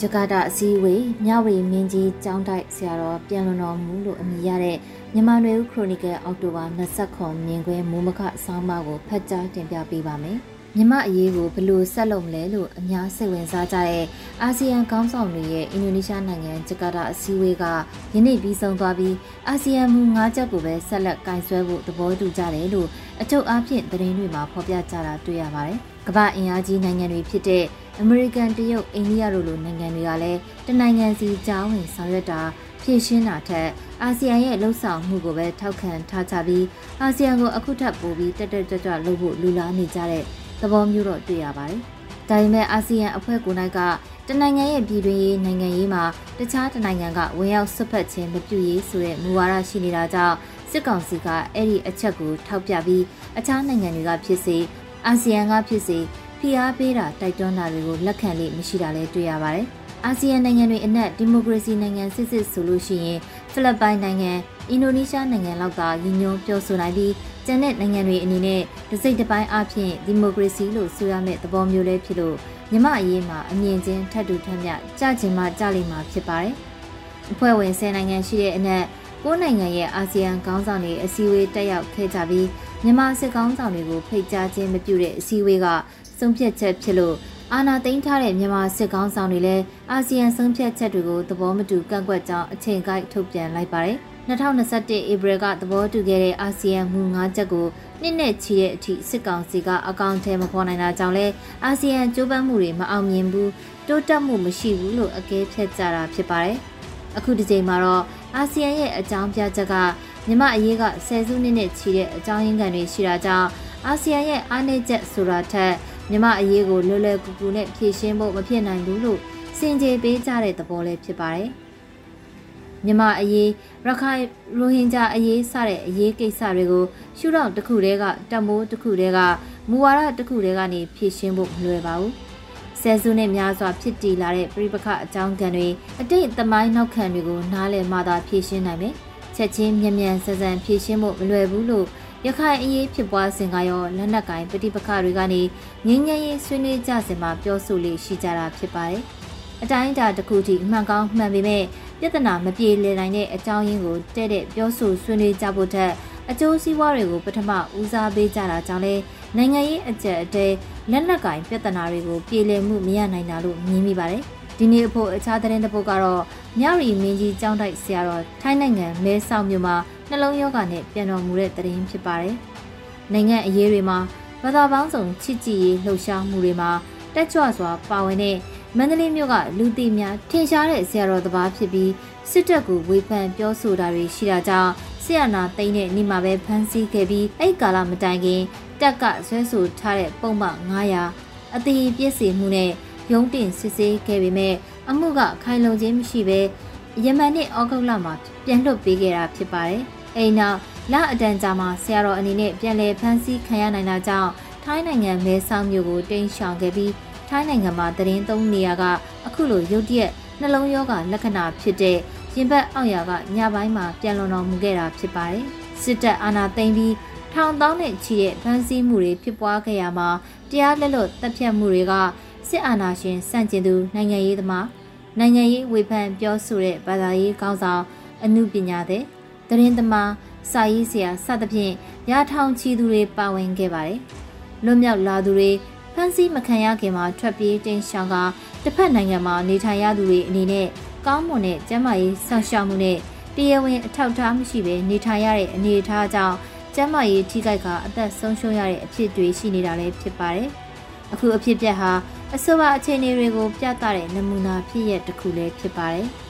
ဂျကာတာအစည်းအဝေးမြဝတီမင်းကြီးကျောင်းတိုက်ဆရာတော်ပြန်လွန်တော်မူလို့အမည်ရတဲ့မြန်မာနွေဦးခရိုနီကယ်အောက်တိုဘာ29မြင်ကွဲမိုးမခဆောင်းပါးကိုဖတ်ကြားတင်ပြပေးပါမယ်။ မြမအရေးကိုဘယ်လိုဆက်လုပ်မလဲလို့အများစိတ်ဝင်စားကြတဲ့အာဆီယံခေါင်းဆောင်တွေရဲ့အင်ဒိုနီးရှားနိုင်ငံဂျကာတာအစည်းအဝေးကယနေ့ပြီးဆုံးသွားပြီးအာဆီယံမူ၅ချက်ကိုပဲဆက်လက်ကင်ဆယ်ဖို့သဘောတူကြတယ်လို့အချုပ်အားဖြင့်သတင်းတွေမှာဖော်ပြကြတာတွေ့ရပါတယ်။ကမ္ဘာအင်အားကြီးနိုင်ငံတွေဖြစ်တဲ့အမေရိကန်တရုတ်အိန္ဒိယတို့လိုနိုင်ငံတွေကလည်းတနိုင်ငံစီကြားဝင်ဆောင်ရွက်တာဖြည့်ရှင်းတာထက်အာဆီယံရဲ့လှုပ်ဆောင်မှုကိုပဲထောက်ခံထားကြပြီးအာဆီယံကိုအခုထပ်ပိုပြီးတက်တက်ကြွကြွလုပ်ဖို့လူလားနေကြတဲ့ သဘောမျိုးတော့တွေ့ရပါတယ်။ဒါပေမဲ့အာဆီယံအဖွဲ့ကိုယ်၌ကတနိုင်ငံရဲ့ပြည်တွင်းရေးနိုင်ငံရေးမှာတခြားတနိုင်ငံကဝင်ရောက်ဆွတ်ဖက်ခြင်းမပြုရေးဆိုတဲ့မူဝါဒရှိနေတာကြောင့်စစ်ကောင်စီကအဲ့ဒီအချက်ကိုထောက်ပြပြီးအခြားနိုင်ငံတွေကဖြစ်စေအာဆီယံကဖြစ်စေဖိအားပေးတာတိုက်တွန်းတာတွေကိုလက်ခံလိမရှိတာလည်းတွေ့ရပါတယ်။ အာဆီယံနိုင်ငံတွေအနက်ဒီမိုကရေစီနိုင်ငံစစ်စစ်ဆိုလို့ရှိရင်ဖိလစ်ပိုင်နိုင်ငံအင်ဒိုနီးရှားနိုင်ငံလောက်သာရည်ညွှန်းပြောဆိုနိုင်ပြီးကျန်တဲ့နိုင်ငံတွေအနေနဲ့တစိမ့်တစ်ပိုင်းအဖြစ်ဒီမိုကရေစီလို့ဆိုရမယ့်သဘောမျိုးလေးဖြစ်လို့မြမအရေးမှာအမြင့်ချင်းထပ်တူထပ်မြကြချင်မှကြလိမ့်မှာဖြစ်ပါတယ်။အဖွဲ့ဝင်10နိုင်ငံရှိတဲ့အနက်9နိုင်ငံရဲ့အာဆီယံခေါင်းဆောင်တွေအစည်းအဝေးတက်ရောက်ခဲ့ကြပြီးမြန်မာစစ်ကောင်းဆောင်တွေကိုဖိတ်ကြားခြင်းမပြုတဲ့အစည်းအဝေးကဆုံးဖြတ်ချက်ဖြစ်လို့ အာဏာသိမ်းထားတဲ့မြန်မာစစ်ကောင်းဆောင်တွေလည်းအာဆီယံဆုံးဖြတ်ချက်တွေကိုသဘောမတူကန့်ကွက်ကြောင်းအချိန်ကိုက်ထုတ်ပြန်လိုက်ပါတယ်။2021ဧပြီကသဘောတူခဲ့တဲ့အာဆီယံမူ၅ချက်ကိုနှစ်နဲ့ချီတဲ့အထိစစ်ကောင်စီကအကောင့်ထဲမပေါ်နိုင်တာကြောင့်လဲအာဆီယံကြိုးပမ်းမှုတွေမအောင်မြင်ဘူးတိုးတက်မှုမရှိဘူးလို့အကဲဖြတ်ကြတာဖြစ်ပါတယ်။အခုဒီချိန်မှာတော့အာဆီယံရဲ့အကြောင်းပြချက်ကမြမအရေးကဆယ်စုနှစ်နဲ့ချီတဲ့အကြောင်းရင်းခံတွေရှိတာကြောင့်အာဆီယံရဲ့အားနည်းချက်ဆိုတာထက် မြမအရေးကိုလွယ်လွယ်ကူကူနဲ့ဖြေရှင်းဖို့မဖြစ်နိုင်ဘူးလို့စင်ကြေပေးကြတဲ့သဘောလေးဖြစ်ပါတယ်။မြမအရေးရခိုင်ရိုဟင်ဂျာအရေးစတဲ့အရေးကိစ္စတွေကိုရှုထောင့်တစ်ခုတည်းကတမိုးတစ်ခုတည်းကမူဝါဒတစ်ခုတည်းကနေဖြေရှင်းဖို့မလွယ်ပါဘူး။ဆယ်စုနှစ်များစွာဖြစ်တည်လာတဲ့ပြိပခအကြောင်းခံတွေအတိတ်သမိုင်းနောက်ခံတွေကိုနားလည်မှသာဖြေရှင်းနိုင်မယ်။ချက်ချင်းမြန်မြန်ဆန်ဆန်ဖြေရှင်းဖို့မလွယ်ဘူးလို့ ရခိုင်အရေးဖြစ်ပွားစဉ်ကရောလက်နက်ကိုင်ပဋိပက္ခတွေကနေငင်းငယ်ရေးဆွေးနွေးကြစဉ်မှာပြောဆိုလေးရှိကြတာဖြစ်ပါတယ်။အတိုင်းအတာတစ်ခုထိအမှန်ကောင်းမှန်ပေမဲ့ပြဿနာမပြေလည်နိုင်တဲ့အကြောင်းရင်းကိုတဲ့တဲ့ပြောဆိုဆွေးနွေးကြဖို့ထက်အကျိုးစီးပွားတွေကိုပထမဦးစားပေးကြတာကြောင့်လဲနိုင်ငံရေးအကြက်အတဲလက်နက်ကင်ပြဿနာတွေကိုပြေလည်မှုမရနိုင်တာလို့မြင်မိပါတယ်။ဒီနေ့အဖို့အခြားသတင်းတစ်ပုဒ်ကတော့ မြရီမင်းကြီးကျောင်းတိုက်ဆရာတော်ထိုင်းနိုင်ငံမဲဆောက်မြို့မှာနှလုံးရောဂါနဲ့ပြန်တော်မူတဲ့တရင်ဖြစ်ပါတယ်။နိုင်ငံအရေးတွေမှာဘာသာပေါင်းစုံချစ်ကြည်ရေးလှုပ်ရှားမှုတွေမှာတက်ကြွစွာပါဝင်တဲ့မန္တလေးမြို့ကလူသိများထင်ရှားတဲ့ဆရာတော်တစ်ပါးဖြစ်ပြီးစစ်တပ်ကိုဝေဖန်ပြောဆိုတာတွေရှိတာကြောင့်ဆရာနာသိမ့်တဲ့နေ့မှာပဲဖမ်းဆီးခဲ့ပြီးအဲ့ကာလမတိုင်ခင်တက်ကဆွဲဆိုထားတဲ့ပုံမှန်900အသေးပြည့်စုံမှုနဲ့ရုံးတင်စစ်ဆေးခဲ့ပေမဲ့ အမှုကခိုင်လုံခြင်းမရှိဘဲယမန်နှစ်ဩဂုတ်လမှာပြန်လွှတ်ပေးခဲ့တာဖြစ်ပါတယ်။အိမ်နောက်လအတန်ကြာမှာဆရာတော်အနေနဲ့ပြန်လည်ဖမ်းဆီးခံရနိုင်တာကြောင့်ထိုင်းနိုင်ငံမဲဆောက်မြို့ကိုတိမ်းရှောင်ခဲ့ပြီးထိုင်းနိုင်ငံမှာတရင်သုံးနေရကအခုလိုရုတ်တရက်နှလုံးရောဂါလက္ခဏာဖြစ်တဲ့ရင်ဘတ်အောက်ရာကညပိုင်းမှာပြန်လွန်တော်မူခဲ့တာဖြစ်ပါတယ်။စစ်တပ်အာဏာသိမ်းပြီးထောင်တောင်းနဲ့ချီတဲ့ဖမ်းဆီးမှုတွေဖြစ်ပွားခဲ့ရမှာတရားလက်လွတ်တပ်ဖြတ်မှုတွေက စစ်အာဏာရှင်စန့်ကျင်သူနိုင်ငံရေးသမားနိုင်ငံရေးဝေဖန်ပြောဆိုတဲ့ဘာသာရေးကောင်းဆောင်အမှုပညာတဲ့သတင်းသမားစာရေးဆရာစသဖြင့်ရာထောင်ချီသူတွေပါဝင်ခဲ့ပါတယ်။လွတ်မြောက်လာသူတွေဖမ်းဆီးမခံရခင်မှာထွက်ပြေးတင်ရှောင်ကတစ်ဖက်နိုင်ငံမှာနေထိုင်ရသူတွေအနေနဲ့ကောင်းမွန်တဲ့ကျန်းမာရေးစောင့်ရှောက်မှုနဲ့တရားဝင်အထောက်အထားမရှိဘဲနေထိုင်ရတဲ့အနေအထားကြောင့်ကျန်းမာရေးထိခိုက်ကအသက်ဆုံးရှုံးရတဲ့အဖြစ်တွေရှိနေတာလည်းဖြစ်ပါတယ်။အခုအဖြစ်ပြက်ဟာ အဆိုပါအခြေအနေတွေကိုပြသတဲ့နမူနာဖြစ်ရတစ်ခုလည်းဖြစ်ပါတယ်။